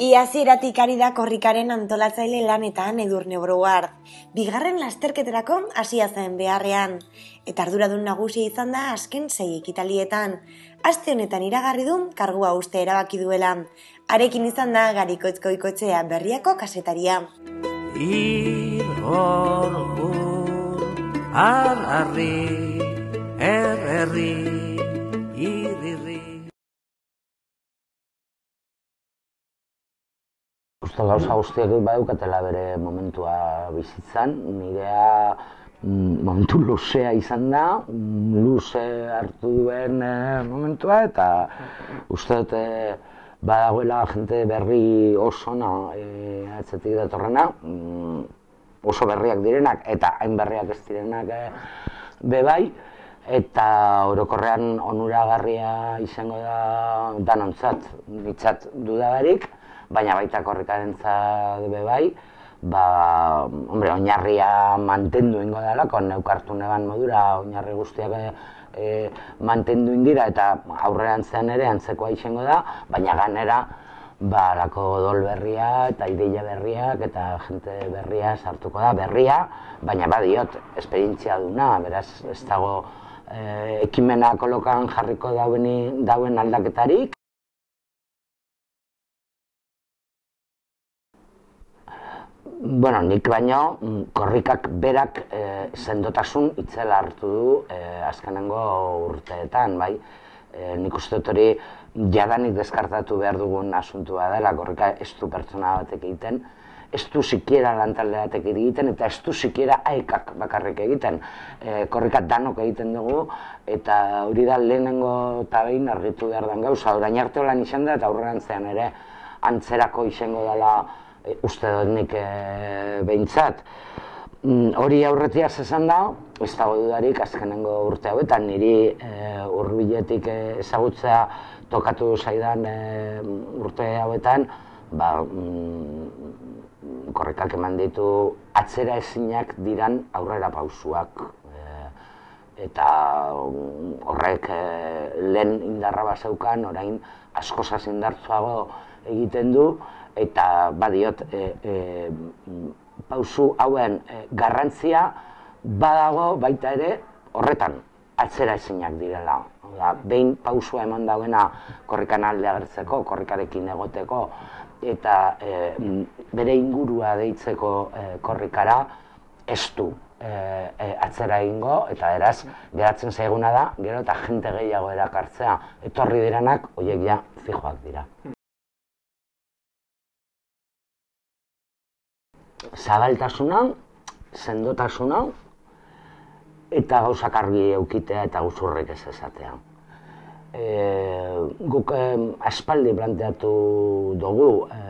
Iaziratik ari da korrikaren antolatzaile lanetan edurne broguard. Bigarren lasterketerako hasia zen beharrean. Eta arduradun nagusia izan da azken sei ekitalietan. Aste honetan iragarri du kargua uste erabaki duela. Arekin izan da garikoitzkoikotzea berriako kasetaria. Ir hor ar arri, er Uste gauza guztiak badukatela bere momentua bizitzan, nirea mm, momentu luzea izan da, mm, luze hartu duen eh, momentua, eta uste dut eh, badagoela jente berri oso na, e, atzetik datorrena, mm, oso berriak direnak, eta hain berriak ez direnak e, bebai, eta orokorrean onuragarria izango da danontzat, nitzat dudabarik, baina baita korrikaren be bai, ba, hombre, oinarria mantendu ingo dela, kon neukartu neban modura, oinarri guztiak e, mantendu indira eta aurrean zean ere antzekoa izango da, baina ganera, ba, lako odol berria eta ideia berriak eta jente berria sartuko da, berria, baina badiot, esperientzia duna, beraz, ez dago e, ekimena kolokan jarriko dauen, dauen aldaketarik, Bueno, nik baino, mm, korrikak berak e, sendotasun itzela hartu du e, azkenengo urteetan, bai. E, nik uste dut hori jadanik deskartatu behar dugun asuntua dela, korrika ez du pertsona batek egiten, ez du sikiera lantalde batek egiten, eta ez du sikiera aekak bakarrik egiten. E, korrika danok egiten dugu, eta hori da lehenengo eta behin argitu behar den gauza, orain arte holan izan da, eta aurrerantzean ere antzerako izango dela uste dut nik e, behintzat. Mm, hori aurretia esan da, ez dago dudarik azkenengo urte hauetan, niri e, urbiletik e, ezagutzea tokatu zaidan e, urte hauetan, ba, mm, korrikak eman ditu atzera ezinak diran aurrera pausuak. E, eta mm, horrek e, lehen indarra basaukan, orain asko indartzuago egiten du, eta badiot e, e, pausu hauen e, garrantzia badago baita ere horretan atzera ezinak direla. Oda, behin pausua eman dauena korrikan alde agertzeko, korrikarekin egoteko, eta e, bere ingurua deitzeko e, korrikara ez du e, e, atzera egingo, eta eraz, geratzen zaiguna da, gero eta jente gehiago erakartzea, etorri direnak, horiek ja, fijoak dira. Zabaltasuna, sendotasuna, eta gauzak argi eukitea eta guzurrek ez esatea. E, guk e, aspaldi planteatu dugu, e,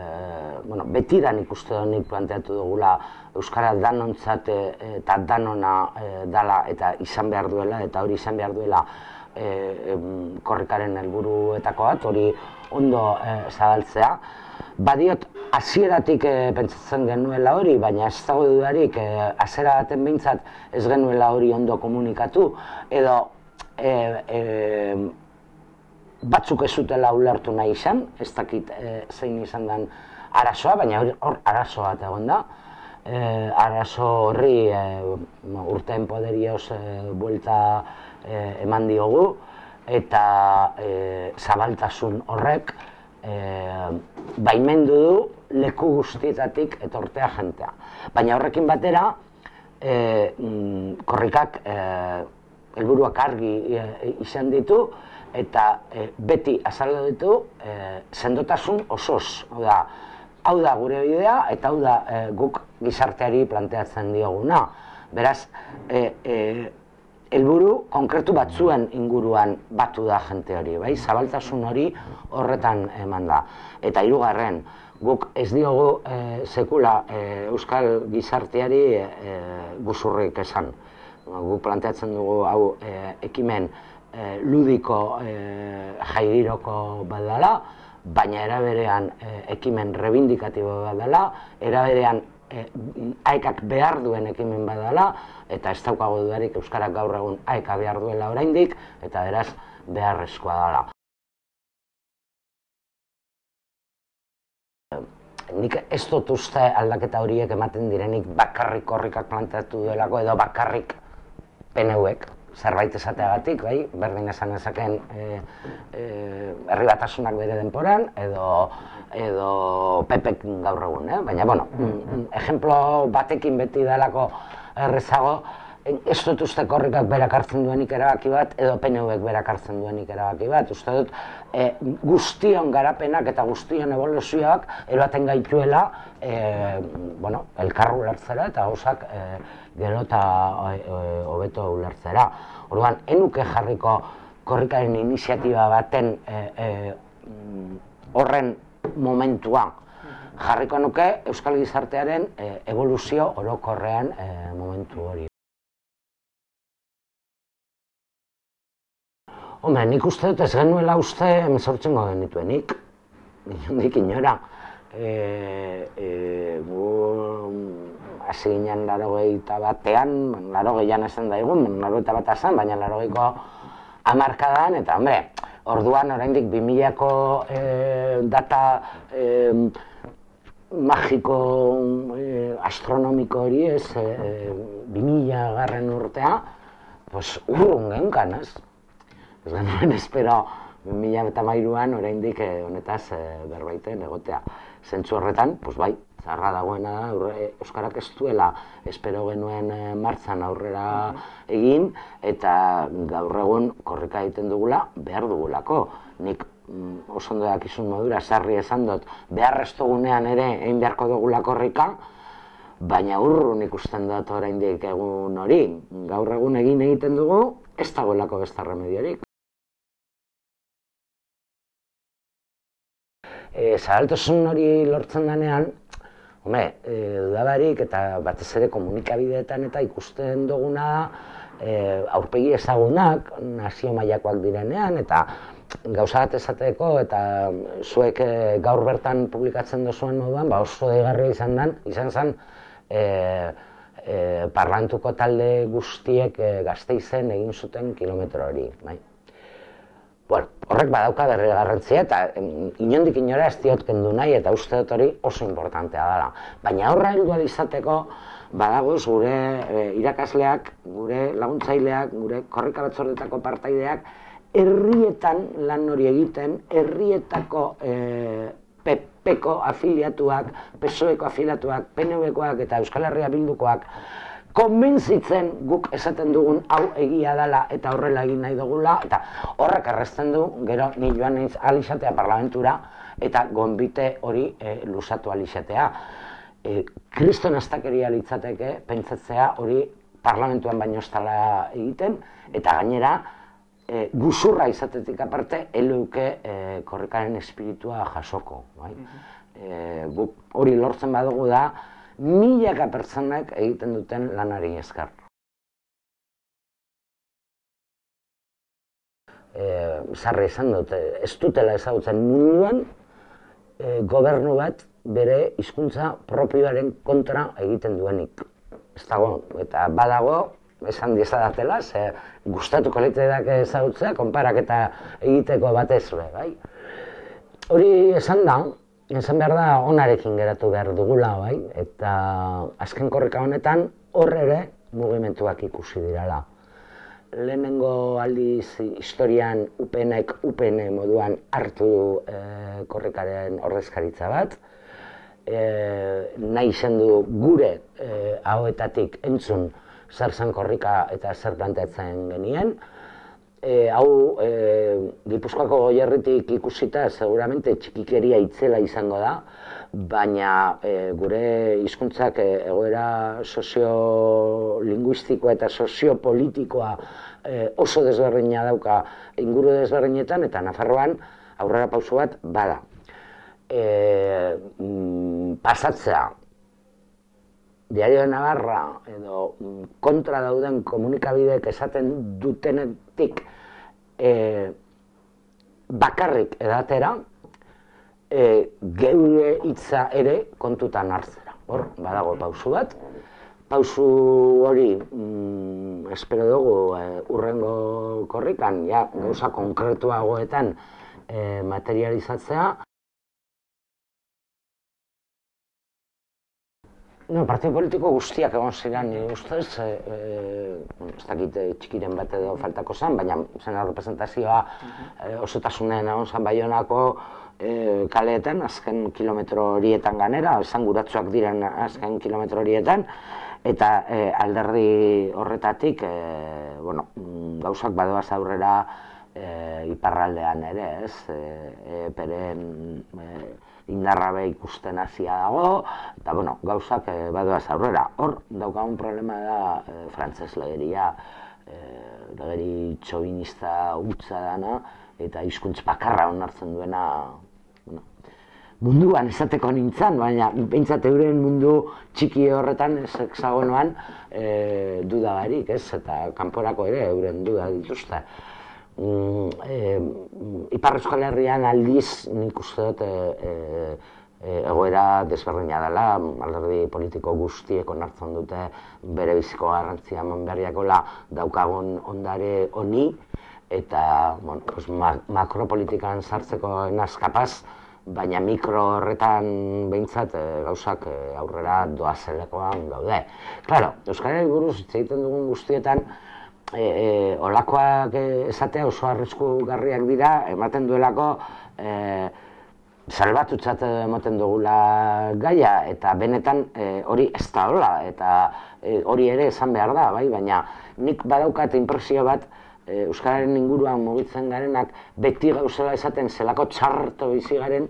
bueno, betidan ikuste nik planteatu dugula Euskara danontzat e, eta danona e, dala eta izan behar duela, eta hori izan behar duela e, korrikaren helburuetako bat, hori ondo e, zabaltzea. Badiot, hasieratik e, pentsatzen genuela hori, baina ez dago dudarik, e, azera baten behintzat ez genuela hori ondo komunikatu, edo e, e, batzuk ez zutela ulertu nahi izan, ez dakit e, zein izan den arazoa, baina hor arazoa bat egon da. E, arazo horri e, urtean poderioz e, buelta e, eman diogu eta e, zabaltasun horrek e, baimendu du leku guztietatik etortea jentea. Baina horrekin batera, e, mm, korrikak e, helburuak argi e, izan ditu eta e, beti azaldu ditu e, sendotasun osoz. Hau da, hau da gure bidea eta hau da e, guk gizarteari planteatzen dioguna. Beraz, e, e, helburu konkretu batzuen inguruan batu da jente hori, bai? Zabaltasun hori horretan eman da. Eta hirugarren, guk ez diogu e, sekula e, euskal gizarteari e, guzurrik esan. Guk planteatzen dugu hau e, ekimen e, ludiko e, jairoko badala, baina eraberean e, ekimen rebindikatibo badala, eraberean e, aekak behar duen ekimen badala, eta ez daukago dudarik Euskarak gaur egun aeka behar duela oraindik, eta beraz beharrezkoa dela. Nik ez dut uste aldaketa horiek ematen direnik bakarrik korrikak planteatu duelako edo bakarrik PNUek zerbait esateagatik, bai, berdin esan ezaken e, e, herri batasunak bere denporan edo edo pepek gaur egun, eh? baina, bueno, mm, ejemplo batekin beti dalako errezago, ez dut uste korrikak berak hartzen duenik erabaki bat, edo PNUek berak hartzen duenik erabaki bat. Uste dut e, guztion garapenak eta guztion evoluzioak eroaten gaituela e, bueno, elkarru ulertzera eta gauzak e, gero eta hobeto e, ulertzera. Orduan, enuke jarriko korrikaren iniziatiba baten e, e, horren momentua jarriko nuke Euskal Gizartearen e, evoluzio orokorrean e, momentu hori. Hombre, nik uste dut ez genuela uste emezortzen goden nituenik. Nik inora. E, e, gu hasi ginen laro batean, laro gehian esan da egun, laro gehieta bat esan, baina laro gehiko amarkadan, eta hombre, orduan oraindik 2000ko e, data e, magiko e, astronomiko hori ez, e, 2000 garren urtea, pues urrun genkan, ez? Ez genuen espero mila eta mairuan oraindik eh, honetaz eh, berbaiten egotea. Zentzu horretan, pues bai, zarra dagoena da, Euskarak ez duela espero genuen eh, martzan aurrera egin, eta gaur egun korrika egiten dugula, behar dugulako. Nik mm, oso ondo dakizun modura, sarri esan dut, behar dugunean ere egin beharko dugula korrika, baina urrun ikusten dut oraindik egun hori. Gaur egun egin egiten dugu, ez dagoelako besta remediorik. E, zabaltasun hori lortzen denean, Home, e, dudabarik eta batez ere komunikabideetan eta ikusten duguna e, aurpegi ezagunak, nazio mailakoak direnean, eta gauza bat esateko eta zuek e, gaur bertan publikatzen duzuen moduan, ba oso deigarria izan den, izan zen, e, e, parlantuko talde guztiek e, gazteizen egin zuten kilometro hori. Bai? Bueno, horrek badauka berri garrantzia eta inondik inora ez diot kendu nahi eta uste dut hori oso importantea dela. Baina horra heldu izateko badagoz gure e, irakasleak, gure laguntzaileak, gure korrika batzordetako partaideak, herrietan lan hori egiten, herrietako e, PPko afiliatuak, PSOEko afiliatuak, PNVkoak eta Euskal Herria Bildukoak konbentzitzen guk esaten dugun hau egia dela eta horrela egin nahi dugula eta horrek errezten du gero ni joan naiz alizatea parlamentura eta gonbite hori e, lusatu alizatea. E, kriston astakeria litzateke pentsatzea hori parlamentuan baino estala egiten eta gainera e, guzurra izatetik aparte eleuke e, korrekaren espiritua jasoko. Bai? E, hori lortzen badugu da, milaka pertsonak egiten duten lanari eskar. E, zarri esan dut, ez dutela ezagutzen munduan e, gobernu bat bere hizkuntza propioaren kontra egiten duenik. Ez dago, eta badago, esan diezadatela, ze gustatuko litzeak ezagutzea, konparak eta egiteko batez, bai? Hori esan da, Esan behar da, onarekin geratu behar dugula, bai? Eta azken korrika honetan, horre ere mugimentuak ikusi dirala. Lehenengo aldiz historian upenek upene moduan hartu du e, korrikaren ordezkaritza bat. E, nahi zen du gure e, ahoetatik entzun zer zen korrika eta zer planteatzen genien e, hau e, Gipuzkoako goierritik ikusita seguramente txikikeria itzela izango da, baina e, gure hizkuntzak e, egoera soziolinguistikoa eta soziopolitikoa e, oso desberdina dauka inguru desberdinetan eta Nafarroan aurrera pauso bat bada. E, mm, pasatzea Diario de Navarra edo mm, kontra dauden komunikabideek esaten dutenetik e, bakarrik edatera e, geure hitza ere kontutan hartzera. Hor, badago pausu bat. Pausu hori, mm, espero dugu, e, urrengo korrikan, ja, gauza konkretuagoetan e, materializatzea. No, partio politiko guztiak egon ziren, nire ustez, e, e, ez dakit e, txikiren bat edo faltako zen, baina zen representazioa e, osotasunen egon zen baionako e, kaleetan, azken kilometro horietan ganera, esan guratzuak diren azken kilometro horietan, eta e, alderdi horretatik, e, bueno, gauzak badoaz aurrera e, iparraldean ere, ez, e, e, peren, e, indarra be ikusten hasia dago, eta bueno, gauzak e, badoaz aurrera. Hor, daukagun problema da e, frantzes legeria, e, legeri txobinista utza dana, eta hizkuntz bakarra onartzen duena, bueno, munduan esateko nintzen, baina behintzat euren mundu txiki horretan, ez hexagonoan, e, duda barik, ez, eta kanporako ere euren duda dituzte. E, Ipar Euskal Herrian aldiz nik uste dut e, e, egoera desberdina dela, alderdi politiko guztiek onartzen dute bere biziko garrantzia monberriakola daukagun ondare honi, eta bueno, pues, ma makropolitikan sartzeko enaz kapaz, baina mikro horretan behintzat e, gauzak e, aurrera doazelekoan gaude. Claro, Euskal Herri buruz hitz egiten dugun guztietan, e, e, olakoak esatea oso arrisku garriak dira, ematen duelako e, salbatutzat ematen dugula gaia, eta benetan e, hori ez da hola, eta e, hori ere esan behar da, bai? baina nik badaukat impresio bat, e, Euskararen inguruan mugitzen garenak beti gauzela esaten zelako txarto bizi garen,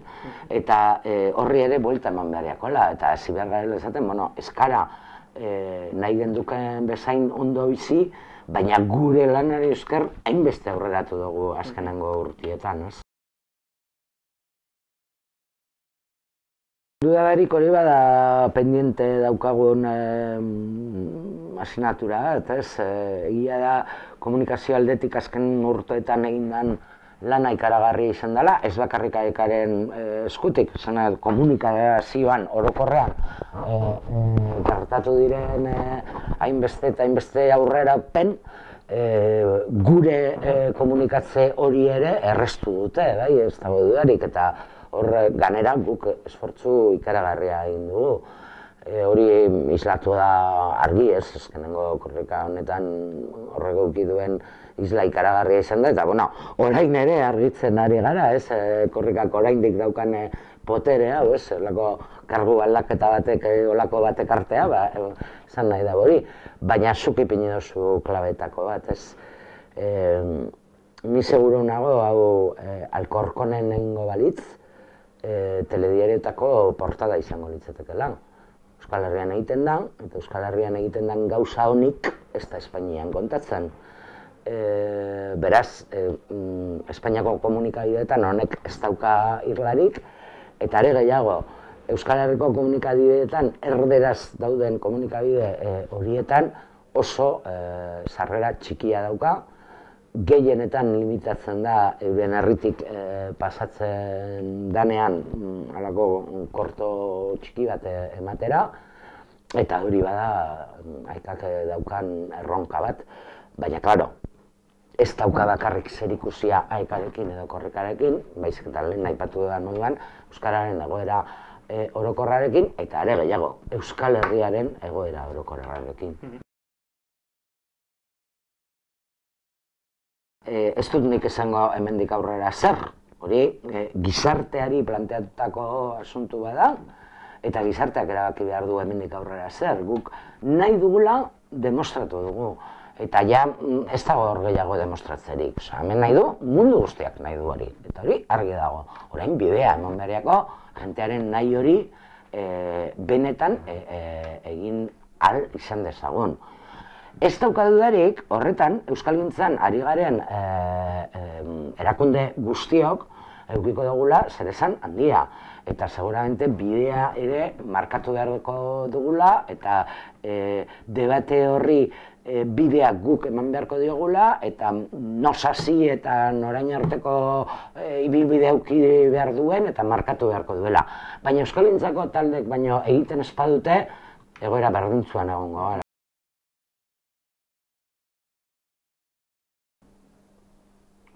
eta e, horri ere buelta eman beharriakola, eta hasi behar garela esaten, bueno, eskara e, nahi genduken bezain ondo bizi, baina gure lanari esker hainbeste aurreratu dugu azkenengo urtietan, ez? Dudabarik hori bada pendiente daukagun eh, asinatura, eta ez, egia da komunikazio aldetik azken urteetan egin dan lana ikaragarri izan dela, ez bakarrik aekaren eh, eskutik, zena komunikazioan orokorrean eh, eh, gertatu diren eh, hainbeste eta hainbeste aurrera pen, eh, gure eh, komunikatze hori ere errestu dute, bai, ez dago dudarik, eta hor ganera guk esfortzu ikaragarria egin dugu. E, hori islatu da argi ez, ezkenengo korrika honetan horrego duen isla ikaragarria izan da, eta bueno, orain ere argitzen ari gara, ez, e, korrikak oraindik daukan e, potere hau, ez, lako kargu aldaketa batek, e, olako batek artea, ba, e, nahi da hori, baina zuk ipini dozu klabetako bat, ez, e, ni seguro nago, hau, e, alkorkonen nengo balitz, e, telediarietako portada izango litzateke lan. Euskal Herrian egiten da, eta Euskal Herrian egiten den gauza honik ez da Espainian kontatzen. E, beraz, e, Espainiako komunikabideetan honek ez dauka irlarik, eta ere gehiago, Euskal Herriko komunikabideetan erderaz dauden komunikabide e, horietan oso e, sarrera txikia dauka, gehienetan limitatzen da euren herritik e, pasatzen danean mm, halako korto txiki bat ematera, eta hori bada aikak daukan erronka bat, baina klaro, ez dauka bakarrik zer ikusia aikarekin edo korrikarekin, baizik eta lehen nahi patu da moduan, Euskararen egoera e, orokorrarekin, eta ere gehiago, Euskal Herriaren egoera orokorrarekin. E, ez dut nik esango hemendik aurrera zer, hori e, gizarteari planteatutako asuntu bada, eta gizarteak erabaki behar du hemendik aurrera zer, guk nahi dugula demostratu dugu eta ja mm, ez dago hor gehiago demostratzerik. Osa, hemen nahi du, mundu guztiak nahi du hori. Eta hori argi dago. Orain bidea eman beharriako, jentearen nahi hori e, benetan e, e, egin al izan dezagun. Ez dauka dudarik, horretan, Euskal Gintzan ari garen e, e, erakunde guztiok, eukiko dugula, zer esan handia. Eta seguramente bidea ere markatu beharko dugula, eta e, debate horri e, bideak guk eman beharko diogula, eta nosasi eta norain arteko e, ibilbide auki behar duen, eta markatu beharko duela. Baina Euskal taldek baino egiten espadute, egoera berdintzuan egongo gara.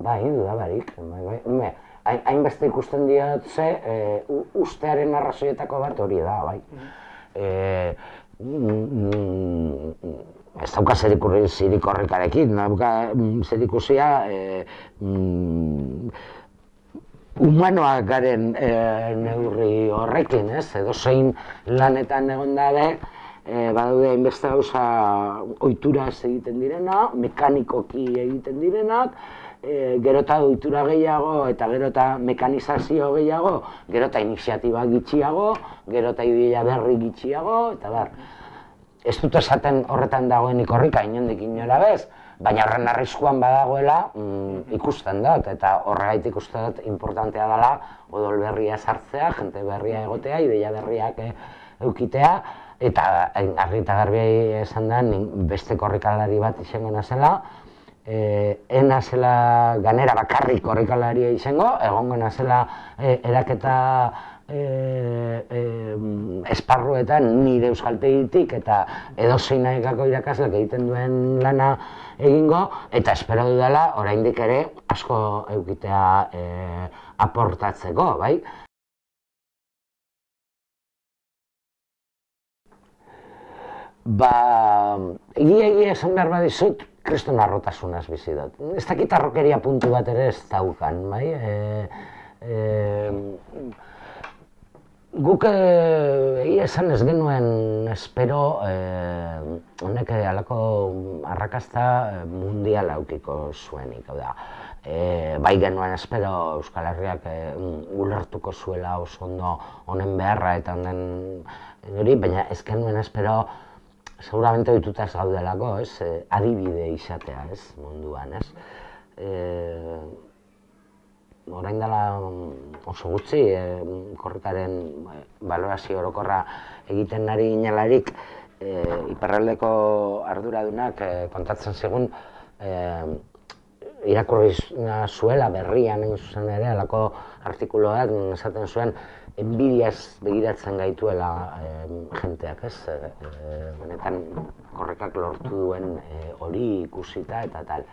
Bai, dudabarik, bai, bai, bai, hainbeste ikusten diatze, e, ustearen arrazoietako bat hori da, bai. Mm e, mm, ez dauka zirik horrekarekin, dauka mm, zerikusia e, mm, humanoak garen e, neurri horrekin, ez? Edo zein lanetan egon dabe, e, badaude hainbeste gauza oituraz egiten direna, mekanikoki egiten direnak, e, gero eta ohitura gehiago eta gero eta mekanizazio gehiago, gero eta iniziatiba gitxiago, gero eta ideia berri gitxiago, eta bar. Ez dut esaten horretan dagoenik horrika inondik inora bez, baina horren arriskuan badagoela mm, ikusten dut, eta horregaitik uste dut importantea dela odol berria sartzea, jente berria egotea, ideia berriak e, eukitea, eta eh, argi eta garbi esan da, beste korrikalari bat izango nazela, e, ena zela ganera bakarrik korrikalaria izango, egongo nazela e, eraketa e, e, esparruetan nire euskaltegitik eta edo zein nahikako irakasleak egiten duen lana egingo, eta espero dudala oraindik ere asko eukitea e, aportatzeko, bai? Ba, egia egia esan behar badizut, kriston arrotasunaz bizi dut. Ez dakit arrokeria puntu bat ere ez daukan, bai? E, e, Guk eh, egia esan ez genuen espero eh, honek alako arrakasta eh, mundial aukiko zuenik, hau da. E, bai genuen espero Euskal Herriak e, ulertuko zuela oso ondo honen beharra eta honen hori, baina ez genuen espero seguramente ohituta gaudelako, ez, adibide izatea, ez, munduan, ez. E, orain dela mm, oso gutxi, e, korrikaren e, balorazio orokorra egiten nari inalarik, e, iparraldeko arduradunak e, kontatzen zigun, e, irakurri zuela berrian egin zuzen ere, alako artikuloak esaten zuen, enbidiaz begiratzen gaituela e, jenteak, ez? E, benetan korrekak lortu duen hori ikusita eta tal.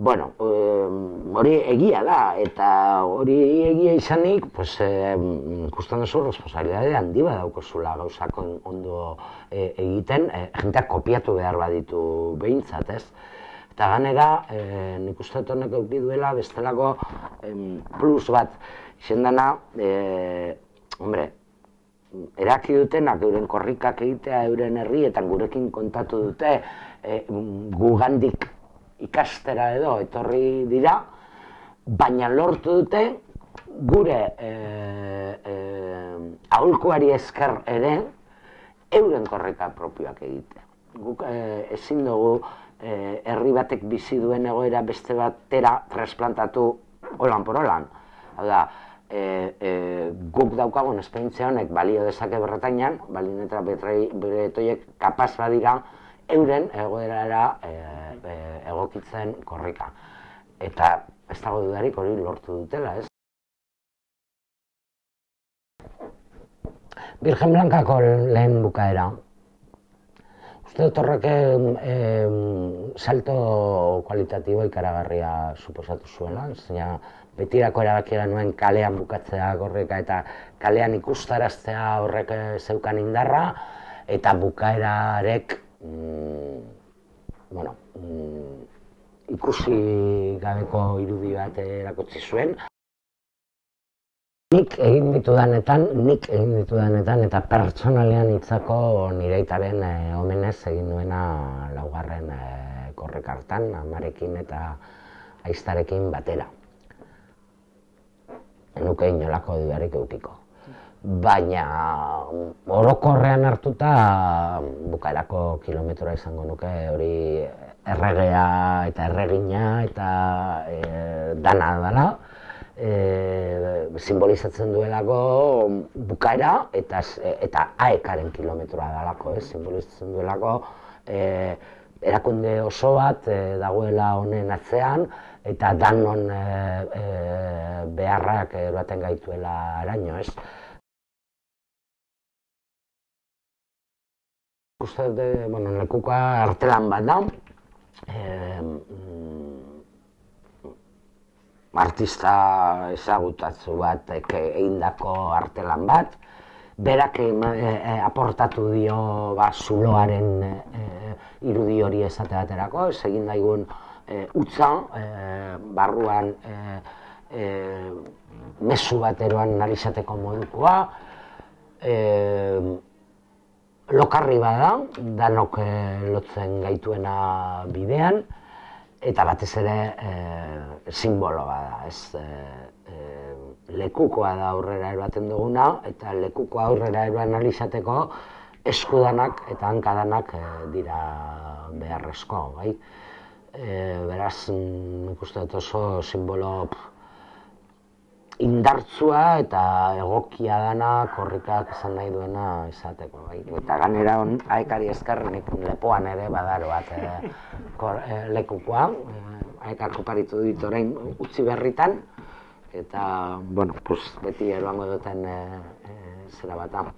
Bueno, hori egia da, eta hori egia izanik, pues, eh, ikusten duzu responsabilidade handi badaukozula gauzak ondo e, egiten, e, jenteak kopiatu behar baditu behintzat, ez? Eta ganera, e, nik uste honek euki duela bestelako plus bat, izen dana, e, hombre, eraki dutenak euren korrikak egitea euren herrietan gurekin kontatu dute, e, gugandik ikastera edo etorri dira, baina lortu dute gure e, e, aholkuari esker ere euren korreka propioak egite. Guk e, ezin dugu e, herri batek bizi duen egoera beste batera trasplantatu holan por holan. Hau da, e, e, guk daukagun esperientzia honek balio dezake berretainan, balin eta beretoiek kapaz badira euren egoerara e, e, egokitzen korrika. Eta ez dago dudarik hori lortu dutela, ez? Virgen Blancako lehen bukaera. Uste dut horrek e, salto kualitatibo ikaragarria suposatu zuela, zeina betirako erabakiera nuen kalean bukatzea korrika eta kalean ikustaraztea horrek zeukan indarra, eta bukaerarek mm, bueno, mm, ikusi gabeko irudi bat erakutsi zuen. Nik egin ditu danetan, nik egin ditu danetan, eta pertsonalean hitzako nireitaren e, omenez egin duena laugarren e, korrek hartan, amarekin eta aiztarekin batera. Enuke inolako dudarik eukiko baina orokorrean hartuta bukaerako kilometroa izango nuke hori erregea eta erregina eta e, dana dela e, simbolizatzen duelako bukaera eta eta aekaren kilometroa dalako, eh, simbolizatzen duelako e, erakunde oso bat e, dagoela honen atzean eta danon e, e, beharrak baten gaituela araño, ez? uste dute, bueno, lekuka artelan bat da, e, artista ezagutatzu bat egindako artelan bat, berak e, e, aportatu dio ba, zuloaren e, e, irudi hori esate baterako, ez egin daigun e, utza, e, barruan e, e, mezu bat eroan analizateko modukoa, e, lokarri bada, danok eh, lotzen gaituena bidean, eta batez ere eh, simbolo bada, ez eh, eh, lekukoa da aurrera erbaten duguna, eta lekuko aurrera eroan analizateko eskudanak eta hankadanak eh, dira beharrezko, bai? Eh, beraz, mm, nik uste dut oso simbolo pff, indartzua eta egokia dana korrikak esan nahi duena izateko. Bai. Eta ganera on, aekari esker nik lepoan ere badaro bat e, kor, e, lekukoa, e, aekak oparitu dit orain utzi berritan, eta, bueno, pues, beti eroango duten e, e, zera bata.